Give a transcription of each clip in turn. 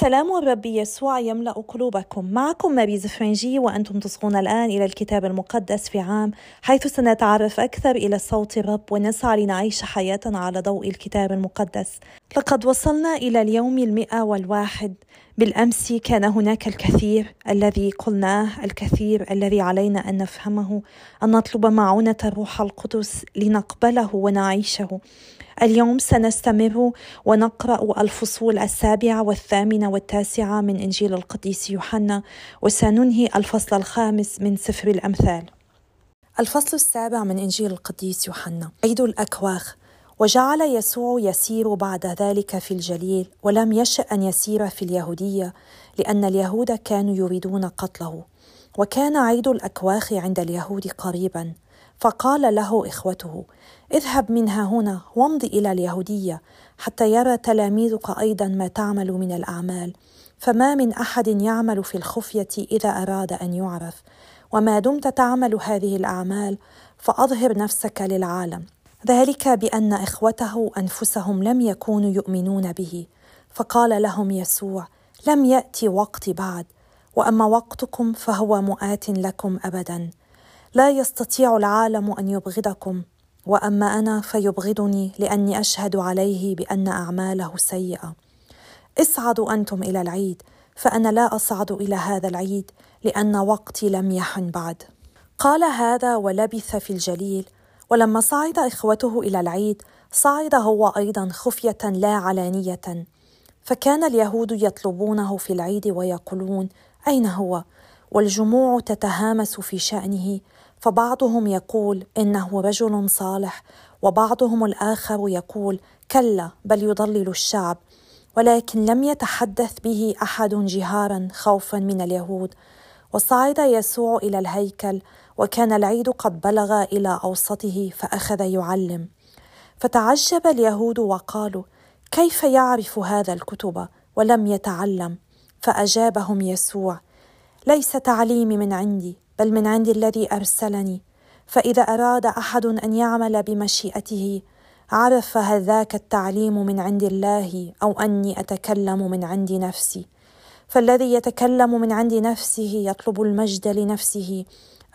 سلام الرب يسوع يملأ قلوبكم. معكم ماريز فرنجي وأنتم تصغون الآن إلى الكتاب المقدس في عام حيث سنتعرف أكثر إلى صوت الرب ونسعى لنعيش حياتنا على ضوء الكتاب المقدس. لقد وصلنا إلى اليوم المئة والواحد. بالأمس كان هناك الكثير الذي قلناه الكثير الذي علينا أن نفهمه أن نطلب معونة الروح القدس لنقبله ونعيشه. اليوم سنستمر ونقرأ الفصول السابعة والثامنة والتاسعة من إنجيل القديس يوحنا وسننهي الفصل الخامس من سفر الأمثال. الفصل السابع من إنجيل القديس يوحنا. عيد الأكواخ. وجعل يسوع يسير بعد ذلك في الجليل ولم يشأ أن يسير في اليهودية لأن اليهود كانوا يريدون قتله. وكان عيد الأكواخ عند اليهود قريبا. فقال له إخوته اذهب منها هنا وامض إلى اليهودية حتى يرى تلاميذك أيضا ما تعمل من الأعمال فما من أحد يعمل في الخفية إذا أراد أن يعرف وما دمت تعمل هذه الأعمال فأظهر نفسك للعالم. ذلك بأن إخوته أنفسهم لم يكونوا يؤمنون به فقال لهم يسوع لم يأتي وقتي بعد وأما وقتكم فهو مؤات لكم أبدا. لا يستطيع العالم أن يبغضكم وأما أنا فيبغضني لأني أشهد عليه بأن أعماله سيئة. اصعدوا أنتم إلى العيد فأنا لا أصعد إلى هذا العيد لأن وقتي لم يحن بعد. قال هذا ولبث في الجليل ولما صعد إخوته إلى العيد صعد هو أيضا خفية لا علانية. فكان اليهود يطلبونه في العيد ويقولون أين هو؟ والجموع تتهامس في شأنه فبعضهم يقول إنه رجل صالح وبعضهم الآخر يقول كلا بل يضلل الشعب ولكن لم يتحدث به أحد جهارا خوفا من اليهود. وصعد يسوع إلى الهيكل وكان العيد قد بلغ إلى أوسطه فأخذ يعلم. فتعجب اليهود وقالوا كيف يعرف هذا الكتب؟ ولم يتعلم. فأجابهم يسوع ليس تعليمي من عندي بل من عند الذي أرسلني. فإذا أراد أحد أن يعمل بمشيئته عرف هل ذاك التعليم من عند الله أو أني أتكلم من عند نفسي. فالذي يتكلم من عند نفسه يطلب المجد لنفسه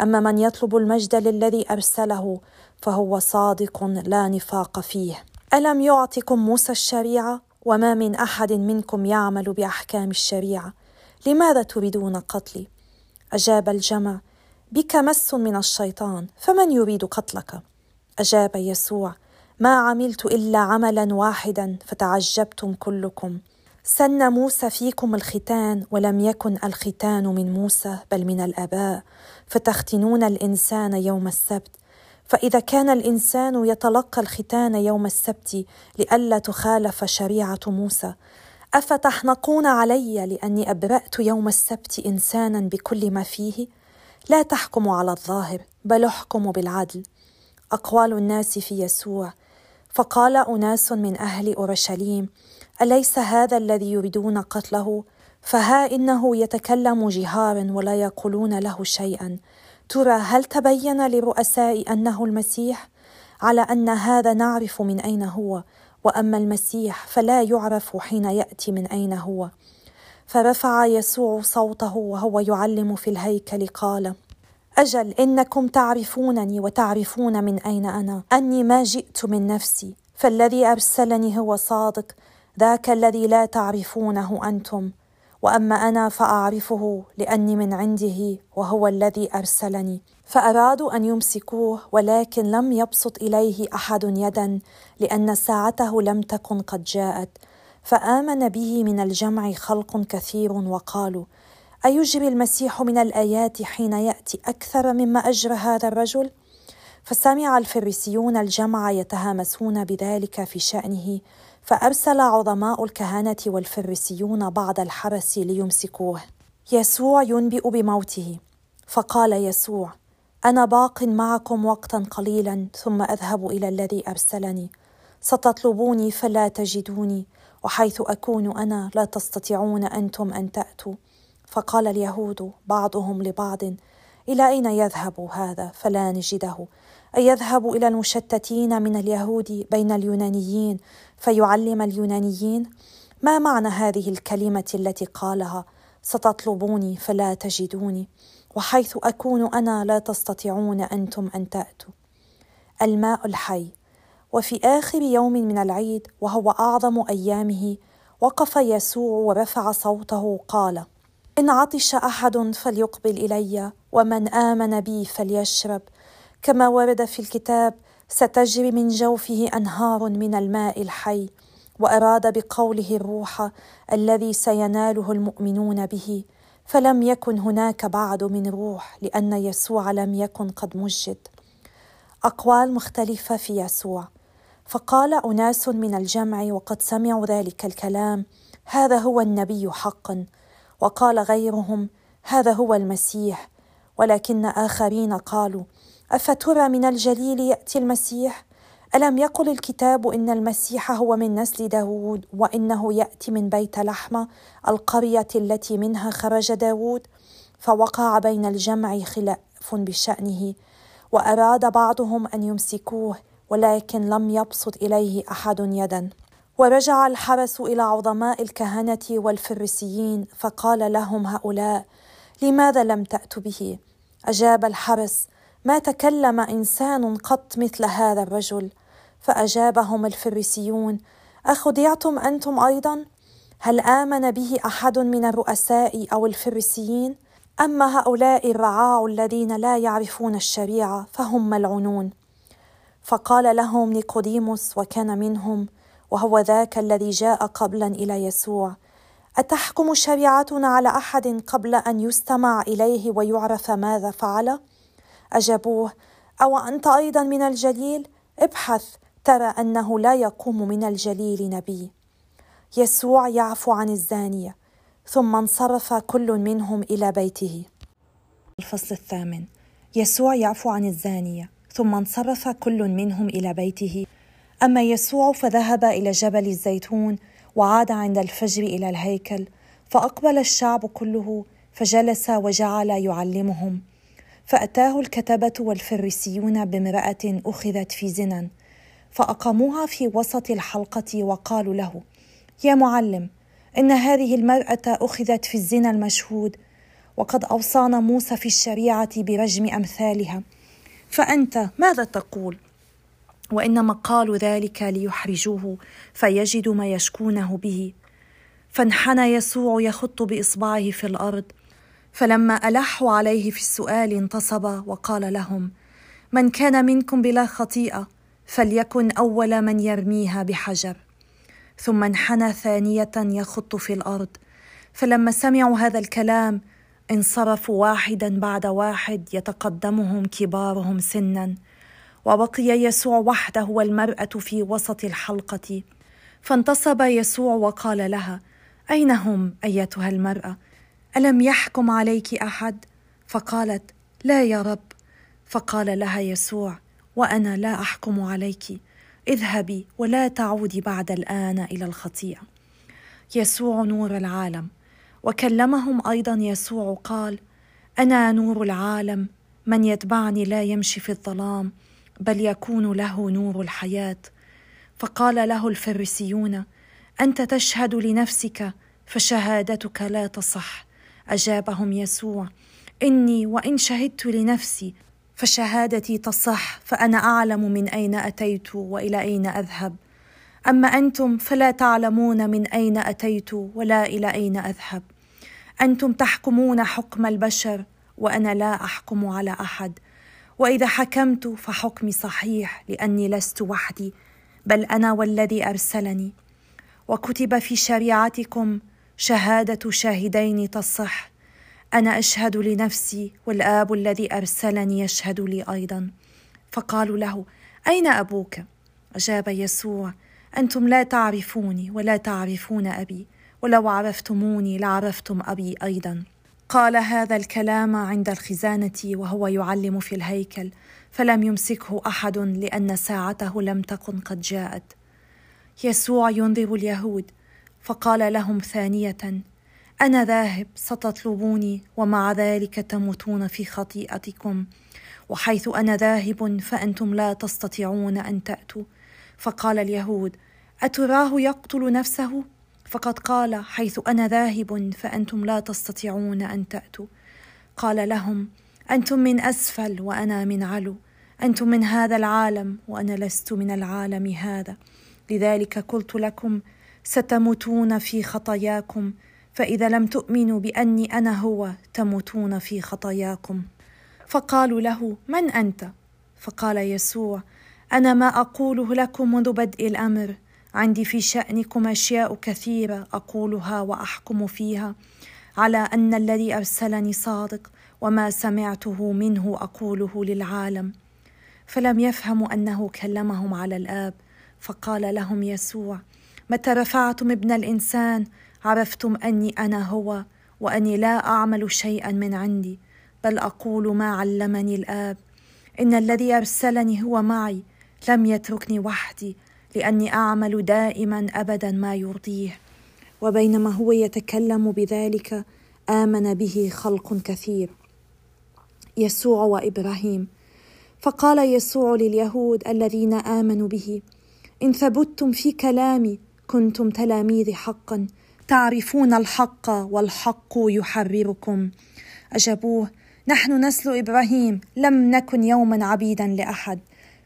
أما من يطلب المجد للذي أرسله فهو صادق لا نفاق فيه. ألم يعطكم موسى الشريعة؟ وما من أحد منكم يعمل بأحكام الشريعة. لماذا تريدون قتلي؟ أجاب الجمع بك مس من الشيطان فمن يريد قتلك؟ أجاب يسوع ما عملت إلا عملا واحدا فتعجبتم كلكم. سن موسى فيكم الختان ولم يكن الختان من موسى بل من الأباء فتختنون الإنسان يوم السبت. فإذا كان الإنسان يتلقى الختان يوم السبت لئلا تخالف شريعة موسى. أفتحنقون علي لأني أبرأت يوم السبت إنسانا بكل ما فيه؟ لا تحكموا على الظاهر بل احكموا بالعدل. أقوال الناس في يسوع. فقال أناس من أهل أورشليم أليس هذا الذي يريدون قتله؟ فها إنه يتكلم جهارا ولا يقولون له شيئا. ترى هل تبين لرؤساء أنه المسيح؟ على أن هذا نعرف من أين هو. وأما المسيح فلا يعرف حين يأتي من أين هو. فرفع يسوع صوته وهو يعلم في الهيكل قال أجل إنكم تعرفونني وتعرفون من أين أنا؟ أني ما جئت من نفسي فالذي أرسلني هو صادق ذاك الذي لا تعرفونه أنتم. وأما أنا فأعرفه لأني من عنده وهو الذي أرسلني. فأرادوا أن يمسكوه ولكن لم يبسط إليه أحد يدا لأن ساعته لم تكن قد جاءت. فآمن به من الجمع خلق كثير وقالوا أيجري المسيح من الآيات حين يأتي أكثر مما أجرى هذا الرجل؟ فسمع الفريسيون الجمع يتهامسون بذلك في شأنه فأرسل عظماء الكهنه والفريسيون بعض الحرس ليمسكوه. يسوع ينبئ بموته. فقال يسوع أنا باق معكم وقتا قليلا ثم أذهب إلى الذي أرسلني. ستطلبوني فلا تجدوني وحيث أكون أنا لا تستطيعون أنتم أن تأتوا. فقال اليهود بعضهم لبعض إلى أين يذهب هذا؟ فلا نجده. أيذهب إلى المشتتين من اليهود بين اليونانيين فيعلم اليونانيين؟ ما معنى هذه الكلمة التي قالها؟ ستطلبوني فلا تجدوني وحيث أكون أنا لا تستطيعون أنتم أن تأتوا. الماء الحي. وفي آخر يوم من العيد وهو أعظم أيامه وقف يسوع ورفع صوته قال إن عطش أحد فليقبل إلي ومن آمن بي فليشرب. كما ورد في الكتاب ستجري من جوفه أنهار من الماء الحي. وأراد بقوله الروح الذي سيناله المؤمنون به فلم يكن هناك بعد من روح لأن يسوع لم يكن قد مجد. أقوال مختلفة في يسوع. فقال أناس من الجمع وقد سمعوا ذلك الكلام هذا هو النبي حقا. وقال غيرهم هذا هو المسيح. ولكن آخرين قالوا أفترى من الجليل يأتي المسيح؟ ألم يقل الكتاب إن المسيح هو من نسل داود وإنه يأتي من بيت لحمه القرية التي منها خرج داود فوقع بين الجمع خلاف بشأنه وأراد بعضهم أن يمسكوه ولكن لم يبسط إليه أحد يدا. ورجع الحرس إلى عظماء الكهنة والفريسيين فقال لهم هؤلاء لماذا لم تأتوا به؟ أجاب الحرس ما تكلم إنسان قط مثل هذا الرجل. فأجابهم الفريسيون أخدعتم أنتم أيضا؟ هل آمن به أحد من الرؤساء أو الفريسيين؟ اما هؤلاء الرعاع الذين لا يعرفون الشريعة فهم ملعونون؟ فقال لهم نيقوديموس وكان منهم وهو ذاك الذي جاء قبلا إلى يسوع أتحكم شريعتنا على أحد قبل أن يستمع إليه ويعرف ماذا فعل؟ أجابوه أو أنت أيضا من الجليل؟ ابحث ترى أنه لا يقوم من الجليل نبي. يسوع يعفو عن الزانيه ثم انصرف كل منهم إلى بيته. الفصل الثامن. يسوع يعفو عن الزانيه ثم انصرف كل منهم إلى بيته. أما يسوع فذهب إلى جبل الزيتون وعاد عند الفجر إلى الهيكل فأقبل الشعب كله فجلس وجعل يعلمهم. فأتاه الكتبة والفريسيون بامرأة أخذت في زنا فأقاموها في وسط الحلقة وقالوا له يا معلم إن هذه المرأة أخذت في الزنا المشهود وقد أوصانا موسى في الشريعة برجم أمثالها. فأنت ماذا تقول؟ وإنما قالوا ذلك ليحرجوه فيجدوا ما يشكونه به. فانحنى يسوع يخط بإصبعه في الأرض فلما الحوا عليه في السؤال انتصب وقال لهم من كان منكم بلا خطيئة فليكن أول من يرميها بحجر. ثم انحنى ثانية يخط في الأرض. فلما سمعوا هذا الكلام انصرفوا واحدا بعد واحد يتقدمهم كبارهم سنا. وبقي يسوع وحده والمرأة في وسط الحلقة. فانتصب يسوع وقال لها أين هم أيتها المرأة؟ ألم يحكم عليك أحد؟ فقالت لا يا رب. فقال لها يسوع وأنا لا أحكم عليك. اذهبي ولا تعودي بعد الآن إلى الخطيئة. يسوع نور العالم. وكلمهم أيضا يسوع قال أنا نور العالم. من يتبعني لا يمشي في الظلام بل يكون له نور الحياة. فقال له الفريسيون أنت تشهد لنفسك فشهادتك لا تصح. أجابهم يسوع إني وإن شهدت لنفسي فشهادتي تصح فأنا أعلم من أين أتيت وإلى أين أذهب. أما أنتم فلا تعلمون من أين أتيت ولا إلى أين أذهب. أنتم تحكمون حكم البشر وأنا لا أحكم على أحد. وإذا حكمت فحكمي صحيح لأني لست وحدي بل أنا والذي أرسلني. وكتب في شريعتكم شهادة شاهدين تصح. أنا أشهد لنفسي والآب الذي أرسلني يشهد لي أيضا. فقالوا له أين أبوك؟ أجاب يسوع أنتم لا تعرفوني ولا تعرفون أبي ولو عرفتموني لعرفتم أبي أيضا. قال هذا الكلام عند الخزانة وهو يعلم في الهيكل فلم يمسكه أحد لأن ساعته لم تكن قد جاءت. يسوع ينذر اليهود فقال لهم ثانية أنا ذاهب ستطلبوني ومع ذلك تموتون في خطيئتكم. وحيث أنا ذاهب فأنتم لا تستطيعون أن تأتوا. فقال اليهود أتراه يقتل نفسه؟ فقد قال حيث أنا ذاهب فأنتم لا تستطيعون أن تأتوا. قال لهم أنتم من أسفل وأنا من علو. أنتم من هذا العالم وأنا لست من العالم هذا. لذلك قلت لكم ستموتون في خطاياكم. فإذا لم تؤمنوا بأني أنا هو تموتون في خطاياكم. فقالوا له من أنت؟ فقال يسوع أنا ما أقوله لكم منذ بدء الأمر. عندي في شأنكم أشياء كثيرة أقولها وأحكم فيها على أن الذي أرسلني صادق وما سمعته منه أقوله للعالم. فلم يفهموا أنه كلمهم على الآب فقال لهم يسوع متى رفعتم ابن الإنسان؟ عرفتم أني أنا هو وأني لا أعمل شيئا من عندي بل أقول ما علمني الآب. إن الذي أرسلني هو معي لم يتركني وحدي لأني أعمل دائما ابدا ما يرضيه. وبينما هو يتكلم بذلك آمن به خلق كثير. يسوع وإبراهيم. فقال يسوع لليهود الذين آمنوا به إن ثبتتم في كلامي كنتم تلاميذي حقا تعرفون الحق والحق يحرركم. أجابوه نحن نسل إبراهيم لم نكن يوما عبيدا لأحد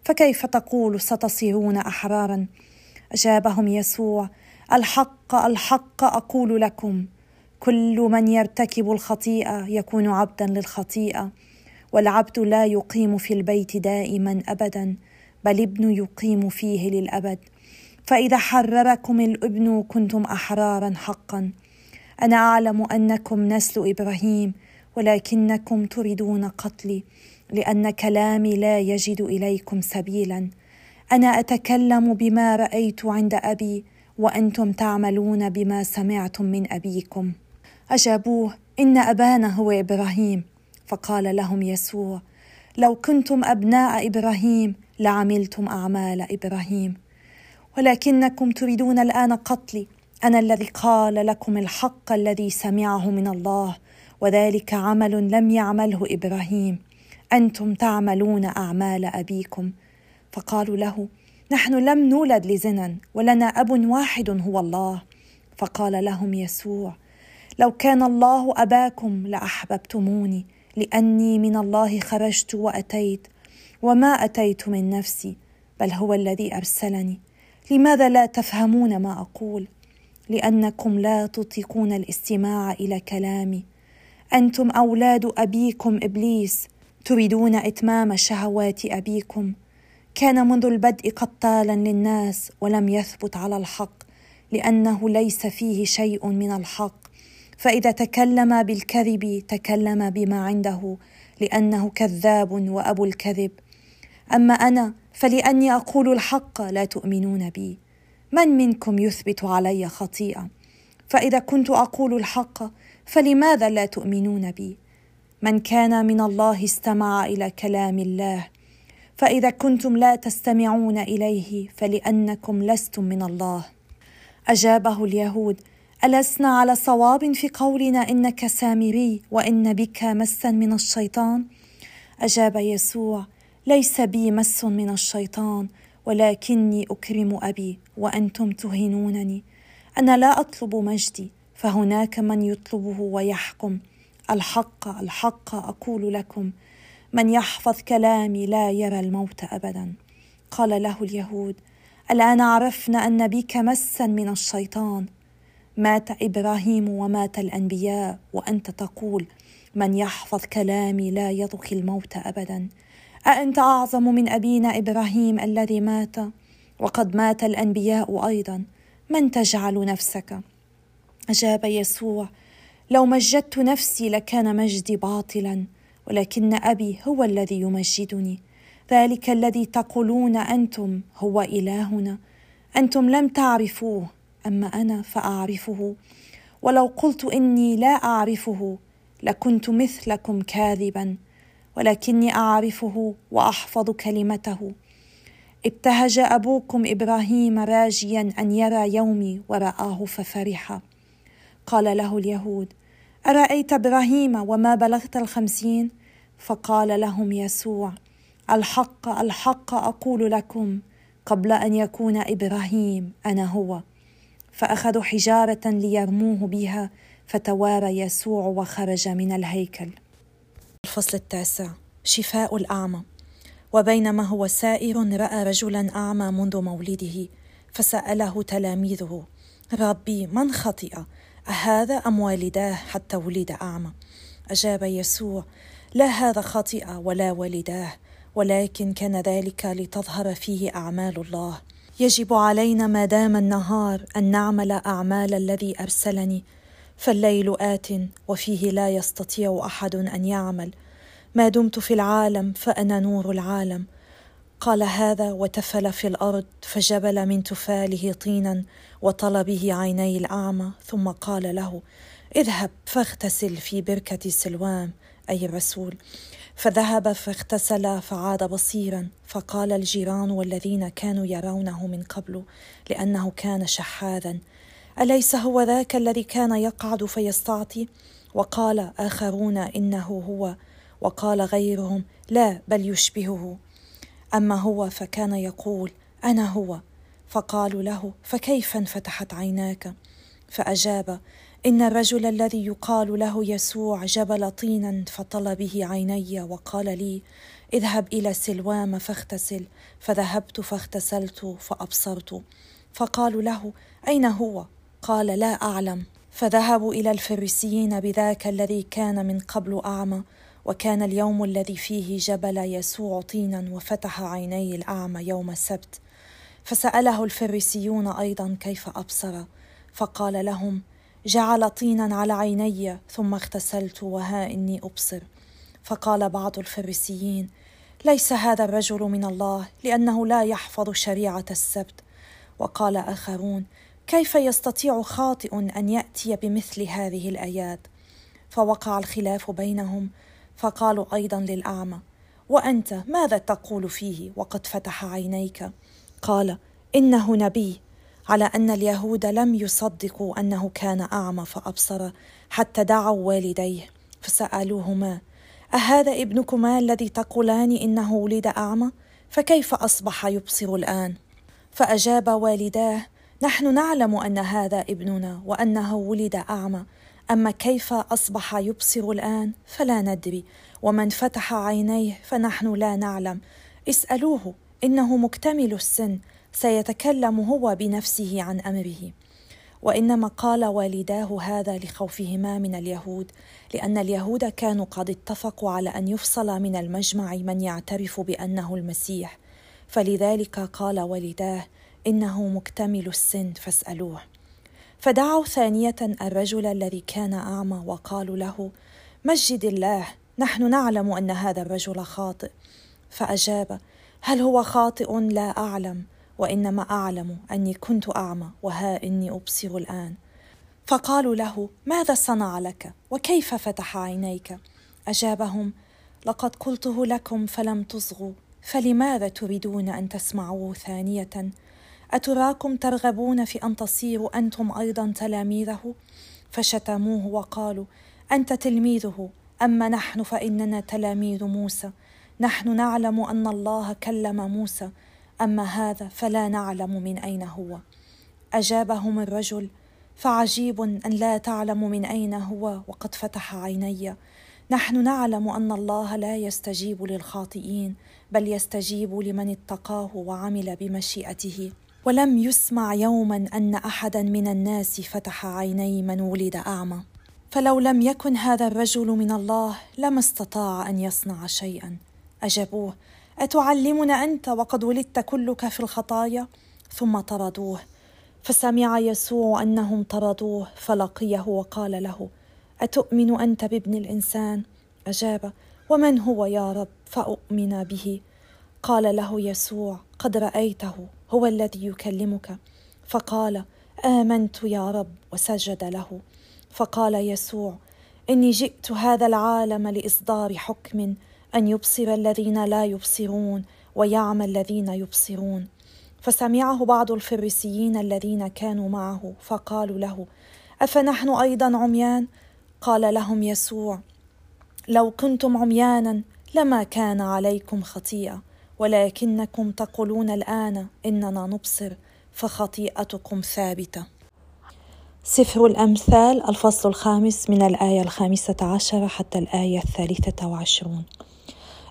فكيف تقول ستصيرون أحرارا؟ أجابهم يسوع الحق الحق أقول لكم كل من يرتكب الخطيئة يكون عبدا للخطيئة والعبد لا يقيم في البيت دائما ابدا بل ابن يقيم فيه للأبد. فإذا حرركم الإبن كنتم احرارا حقا. أنا أعلم أنكم نسل إبراهيم ولكنكم تريدون قتلي لأن كلامي لا يجد إليكم سبيلا. أنا أتكلم بما رأيت عند أبي وأنتم تعملون بما سمعتم من أبيكم. أجابوه إن أبانا هو إبراهيم. فقال لهم يسوع لو كنتم أبناء إبراهيم لعملتم أعمال إبراهيم. ولكنكم تريدون الآن قتلي. أنا الذي قال لكم الحق الذي سمعه من الله وذلك عمل لم يعمله إبراهيم. أنتم تعملون أعمال أبيكم. فقالوا له نحن لم نولد لزنا ولنا أب واحد هو الله. فقال لهم يسوع لو كان الله أباكم لأحببتموني لأني من الله خرجت وأتيت وما أتيت من نفسي بل هو الذي أرسلني. لماذا لا تفهمون ما أقول؟ لأنكم لا تطيقون الاستماع إلى كلامي. أنتم أولاد أبيكم إبليس تريدون إتمام شهوات أبيكم. كان منذ البدء قتالا للناس ولم يثبت على الحق لأنه ليس فيه شيء من الحق. فإذا تكلم بالكذب تكلم بما عنده لأنه كذاب وأبو الكذب. أما أنا فلأني أقول الحق لا تؤمنون بي. من منكم يثبت علي خطيئة؟ فإذا كنت أقول الحق فلماذا لا تؤمنون بي؟ من كان من الله استمع إلى كلام الله. فإذا كنتم لا تستمعون إليه فلأنكم لستم من الله. أجابه اليهود ألسنا على صواب في قولنا إنك سامري وإن بك مسا من الشيطان؟ أجاب يسوع: ليس بي مس من الشيطان ولكني أكرم أبي وأنتم تهينونني. أنا لا أطلب مجدي فهناك من يطلبه ويحكم. الحق الحق أقول لكم من يحفظ كلامي لا يرى الموت أبدا. قال له اليهود: الآن عرفنا أن بك مسا من الشيطان مات إبراهيم ومات الأنبياء وأنت تقول من يحفظ كلامي لا يذق الموت ابدا أأنت أعظم من أبينا إبراهيم الذي مات؟ وقد مات الأنبياء أيضا. من تجعل نفسك؟ أجاب يسوع لو مجدت نفسي لكان مجدي باطلا ولكن أبي هو الذي يمجدني. ذلك الذي تقولون أنتم هو إلهنا. أنتم لم تعرفوه اما أنا فأعرفه؟ ولو قلت إني لا أعرفه لكنت مثلكم كاذبا. ولكني أعرفه وأحفظ كلمته. ابتهج أبوكم إبراهيم راجيا أن يرى يومي ورآه ففرح. قال له اليهود أرأيت إبراهيم وما بلغت الخمسين؟ فقال لهم يسوع الحق الحق أقول لكم قبل أن يكون إبراهيم أنا هو. فأخذوا حجارة ليرموه بها فتوارى يسوع وخرج من الهيكل. الفصل التاسع. شفاء الأعمى. وبينما هو سائر رأى رجلا أعمى منذ مولده فسأله تلاميذه ربي من خطئ؟ أهذا أم والداه حتى ولد أعمى؟ أجاب يسوع لا هذا خطئ ولا والداه ولكن كان ذلك لتظهر فيه أعمال الله. يجب علينا ما دام النهار أن نعمل أعمال الذي أرسلني فالليل آت وفيه لا يستطيع أحد أن يعمل. ما دمت في العالم فأنا نور العالم. قال هذا وتفل في الأرض فجبل من تفاله طينا وطلبه عيني الأعمى. ثم قال له اذهب فاغتسل في بركة سلوام أي الرسول. فذهب فاغتسل فعاد بصيرا. فقال الجيران والذين كانوا يرونه من قبل لأنه كان شحاذا. أليس هو ذاك الذي كان يقعد فيستعطي؟ وقال آخرون إنه هو وقال غيرهم لا بل يشبهه. أما هو فكان يقول أنا هو. فقالوا له فكيف انفتحت عيناك؟ فأجاب إن الرجل الذي يقال له يسوع جبل طينا فطل به عيني وقال لي اذهب إلى سلوام فاغتسل. فذهبت فاغتسلت فأبصرت. فقالوا له أين هو؟ قال لا أعلم. فذهبوا إلى الفريسيين بذاك الذي كان من قبل أعمى وكان اليوم الذي فيه جبل يسوع طينا وفتح عيني الأعمى يوم السبت. فسأله الفريسيون أيضا كيف أبصر. فقال لهم جعل طينا على عيني ثم اغتسلت وها إني أبصر. فقال بعض الفريسيين ليس هذا الرجل من الله لأنه لا يحفظ شريعة السبت. وقال آخرون كيف يستطيع خاطئ أن يأتي بمثل هذه الآيات؟ فوقع الخلاف بينهم فقالوا أيضا للأعمى وأنت ماذا تقول فيه وقد فتح عينيك؟ قال إنه نبي على أن اليهود لم يصدقوا أنه كان أعمى فأبصر حتى دعوا والديه فسألوهما أهذا ابنكما الذي تقولان إنه ولد أعمى؟ فكيف أصبح يبصر الآن؟ فأجاب والداه نحن نعلم أن هذا ابننا وأنه ولد أعمى. أما كيف أصبح يبصر الآن فلا ندري. ومن فتح عينيه فنحن لا نعلم. اسألوه إنه مكتمل السن. سيتكلم هو بنفسه عن أمره. وإنما قال والداه هذا لخوفهما من اليهود لأن اليهود كانوا قد اتفقوا على أن يفصل من المجمع من يعترف بأنه المسيح. فلذلك قال والداه إنه مكتمل السن فاسألوه. فدعوا ثانية الرجل الذي كان أعمى وقالوا له مجد الله نحن نعلم أن هذا الرجل خاطئ. فأجاب هل هو خاطئ؟ لا أعلم وإنما أعلم أني كنت أعمى وها إني أبصر الآن. فقالوا له ماذا صنع لك؟ وكيف فتح عينيك؟ أجابهم لقد قلته لكم فلم تصغوا فلماذا تريدون أن تسمعوه ثانية أتراكم ترغبون في أن تصيروا أنتم أيضا تلاميذه؟ فشتموه وقالوا أنت تلميذه أما نحن فإننا تلاميذ موسى. نحن نعلم أن الله كلم موسى أما هذا فلا نعلم من أين هو. أجابهم الرجل فعجيب أن لا تعلم من أين هو وقد فتح عيني. نحن نعلم أن الله لا يستجيب للخاطئين بل يستجيب لمن اتقاه وعمل بمشيئته. ولم يسمع يوما أن احدا من الناس فتح عيني من ولد أعمى. فلو لم يكن هذا الرجل من الله لما استطاع أن يصنع شيئا. أجابوه أتعلمنا أنت وقد ولدت كلك في الخطايا؟ ثم طردوه. فسمع يسوع أنهم طردوه فلقيه وقال له أتؤمن أنت بابن الإنسان؟ أجاب ومن هو يا رب؟ فأؤمن به. قال له يسوع قد رأيته. هو الذي يكلمك. فقال آمنت يا رب وسجد له. فقال يسوع إني جئت هذا العالم لإصدار حكم أن يبصر الذين لا يبصرون ويعمى الذين يبصرون. فسمعه بعض الفريسيين الذين كانوا معه فقالوا له أفنحن أيضا عميان؟ قال لهم يسوع لو كنتم عميانا لما كان عليكم خطيئة. ولكنكم تقولون الآن إننا نبصر فخطيئتكم ثابتة. سفر الأمثال الفصل الخامس من الآية الخامسة عشرة حتى الآية الثالثة وعشرون.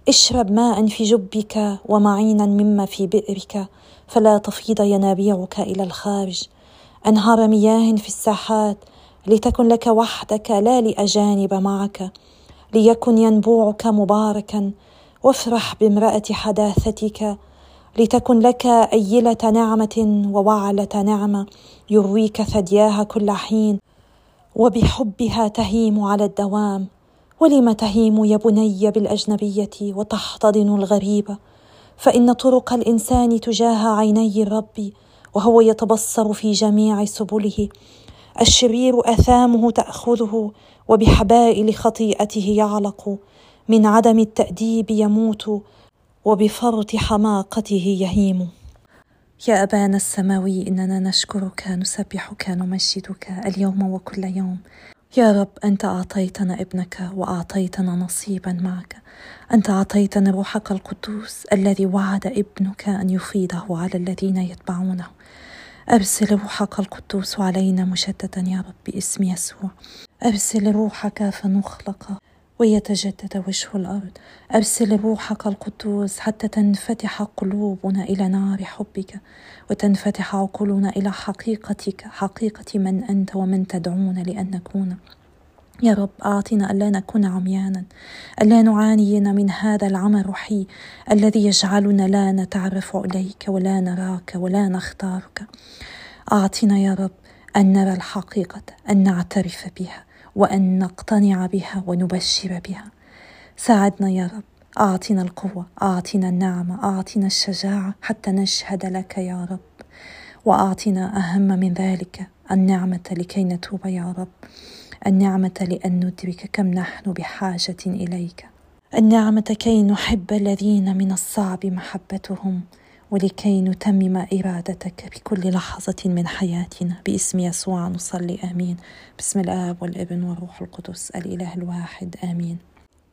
اشرب ماء في جبك ومعينا مما في بئرك فلا تفيض ينابيعك إلى الخارج. أنهار مياه في الساحات لتكن لك وحدك لا لأجانب معك ليكن ينبوعك مباركا وافرح بامرأة حداثتك لتكن لك أيلة نعمة ووعلة نعمة يرويك ثدياها كل حين وبحبها تهيم على الدوام. ولم تهيم يا بني بالأجنبية وتحتضن الغريب؟ فإن طرق الإنسان تجاه عيني الرب وهو يتبصر في جميع سبله. الشرير أثامه تأخذه وبحبائل خطيئته يعلق. من عدم التأديب يموت وبفرط حماقته يهيم. يا أبانا السماوي إننا نشكرك نسبحك نمجدك اليوم وكل يوم. يا رب أنت أعطيتنا ابنك وأعطيتنا نصيبا معك. أنت أعطيتنا روحك القدوس الذي وعد ابنك أن يفيضه على الذين يتبعونه. أرسل روحك القدوس علينا مجددا يا رب باسم يسوع. أرسل روحك فنخلق ويتجدد وجه الأرض. ارسل روحك القدوس حتى تنفتح قلوبنا إلى نار حبك وتنفتح عقولنا إلى حقيقتك حقيقة من أنت ومن تدعونا لأن نكون. يا رب أعطنا ألا نكون عميانا ألا نعاني من هذا العمى الروحي الذي يجعلنا لا نتعرف إليك ولا نراك ولا نختارك. أعطنا يا رب أن نرى الحقيقة أن نعترف بها. وأن نقتنع بها ونبشر بها. ساعدنا يا رب. أعطنا القوة أعطنا النعمه أعطنا الشجاعة حتى نشهد لك يا رب. وأعطنا أهم من ذلك النعمة لكي نتوب يا رب. النعمة لأن ندرك كم نحن بحاجة إليك. النعمة كي نحب الذين من الصعب محبتهم. ولكي نتمم إرادتك بكل لحظة من حياتنا. باسم يسوع نصلي آمين. باسم الآب والابن والروح القدس الإله الواحد آمين.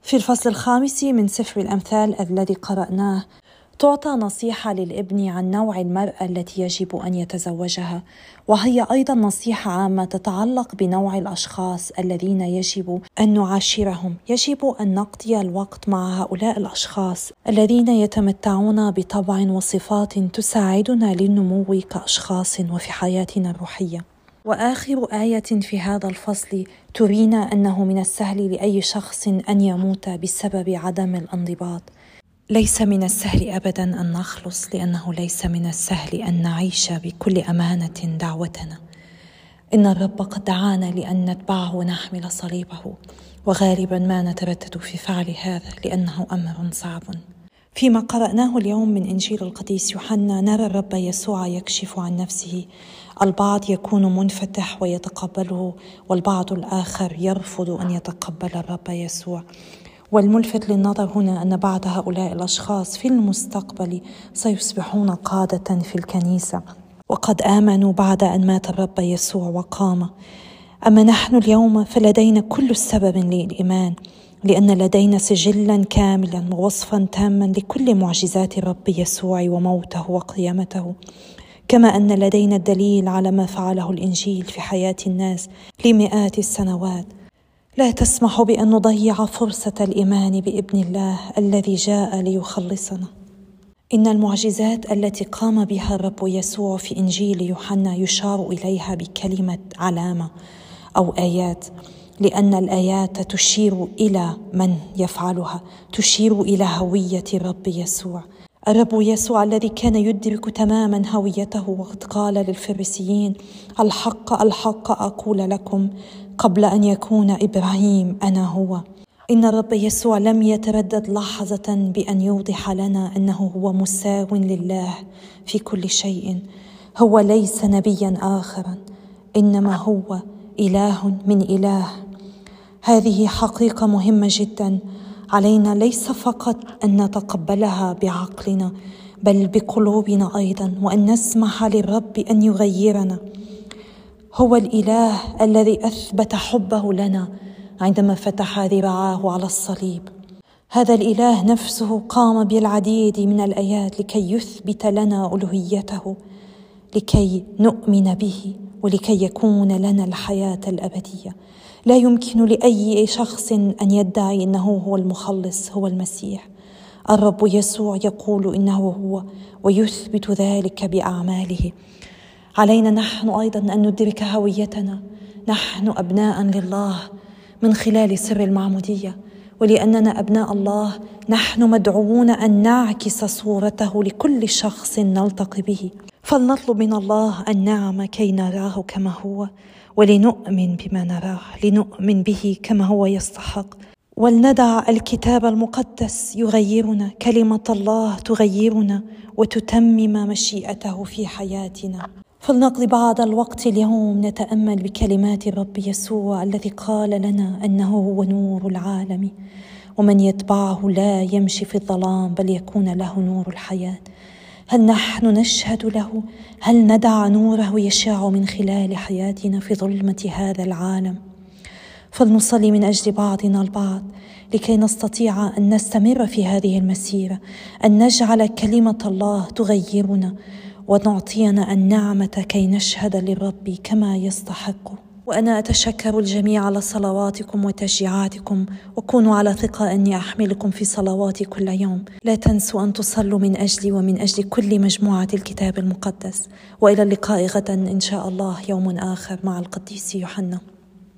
في الفصل الخامس من سفر الأمثال الذي قرأناه تعطى نصيحة للابن عن نوع المرأة التي يجب أن يتزوجها، وهي أيضا نصيحة عامة تتعلق بنوع الأشخاص الذين يجب أن نعاشرهم، يجب أن نقضي الوقت مع هؤلاء الأشخاص الذين يتمتعون بطبع وصفات تساعدنا للنمو كأشخاص وفي حياتنا الروحية. وآخر آية في هذا الفصل ترينا أنه من السهل لأي شخص أن يموت بسبب عدم الانضباط ليس من السهل ابدا أن نخلص لأنه ليس من السهل أن نعيش بكل أمانة دعوتنا. إن الرب قد دعانا لأن نتبعه ونحمل صليبه وغالبا ما نتردد في فعل هذا لأنه أمر صعب. فيما قرأناه اليوم من إنجيل القديس يوحنا نرى الرب يسوع يكشف عن نفسه. البعض يكون منفتح ويتقبله والبعض الآخر يرفض أن يتقبل الرب يسوع. والملفت للنظر هنا أن بعض هؤلاء الأشخاص في المستقبل سيصبحون قادة في الكنيسة. وقد آمنوا بعد أن مات الرب يسوع وقام. أما نحن اليوم فلدينا كل السبب للإيمان لأن لدينا سجلا كاملا ووصفا تاما لكل معجزات الرب يسوع وموته وقيامته. كما أن لدينا الدليل على ما فعله الإنجيل في حياة الناس لمئات السنوات. لا تسمح بأن نضيع فرصة الإيمان بإبن الله الذي جاء ليخلصنا. إن المعجزات التي قام بها الرب يسوع في إنجيل يوحنا يشار إليها بكلمة علامة أو آيات لأن الآيات تشير إلى من يفعلها؟ تشير إلى هوية الرب يسوع. الرب يسوع الذي كان يدرك تماما هويته وقد قال للفريسيين الحق الحق أقول لكم قبل أن يكون إبراهيم أنا هو. إن الرب يسوع لم يتردد لحظة بأن يوضح لنا أنه هو مساو لله في كل شيء. هو ليس نبيا اخرا إنما هو إله من إله. هذه حقيقة مهمة جدا. علينا ليس فقط أن نتقبلها بعقلنا بل بقلوبنا أيضا وأن نسمح للرب أن يغيرنا. هو الإله الذي أثبت حبه لنا عندما فتح ذراعاه على الصليب. هذا الإله نفسه قام بالعديد من الآيات لكي يثبت لنا ألوهيته لكي نؤمن به ولكي يكون لنا الحياة الأبدية. لا يمكن لأي شخص أن يدعي إنه هو المخلص هو المسيح. الرب يسوع يقول إنه هو ويثبت ذلك بأعماله. علينا نحن أيضا أن ندرك هويتنا. نحن أبناء لله من خلال سر المعمودية. ولأننا أبناء الله نحن مدعوون أن نعكس صورته لكل شخص نلتقي به. فلنطلب من الله النعم كي نراه كما هو ولنؤمن بما نراه لنؤمن به كما هو يستحق. ولندع الكتاب المقدس يغيرنا كلمة الله تغيرنا وتتمم مشيئته في حياتنا. فلنقضي بعض الوقت اليوم نتأمل بكلمات الرب يسوع الذي قال لنا أنه هو نور العالم ومن يتبعه لا يمشي في الظلام بل يكون له نور الحياة. هل نحن نشهد له؟ هل ندع نوره يشع من خلال حياتنا في ظلمة هذا العالم؟ فلنصلي من أجل بعضنا البعض لكي نستطيع أن نستمر في هذه المسيرة أن نجعل كلمة الله تغيرنا ونعطينا النعمة كي نشهد للرب كما يستحق. وأنا أتشكر الجميع على صلواتكم وتشجيعاتكم وكونوا على ثقة أني أحملكم في صلواتي كل يوم. لا تنسوا أن تصلوا من أجلي ومن أجل كل مجموعة الكتاب المقدس. وإلى اللقاء غدا إن شاء الله يوم آخر مع القديس يوحنا.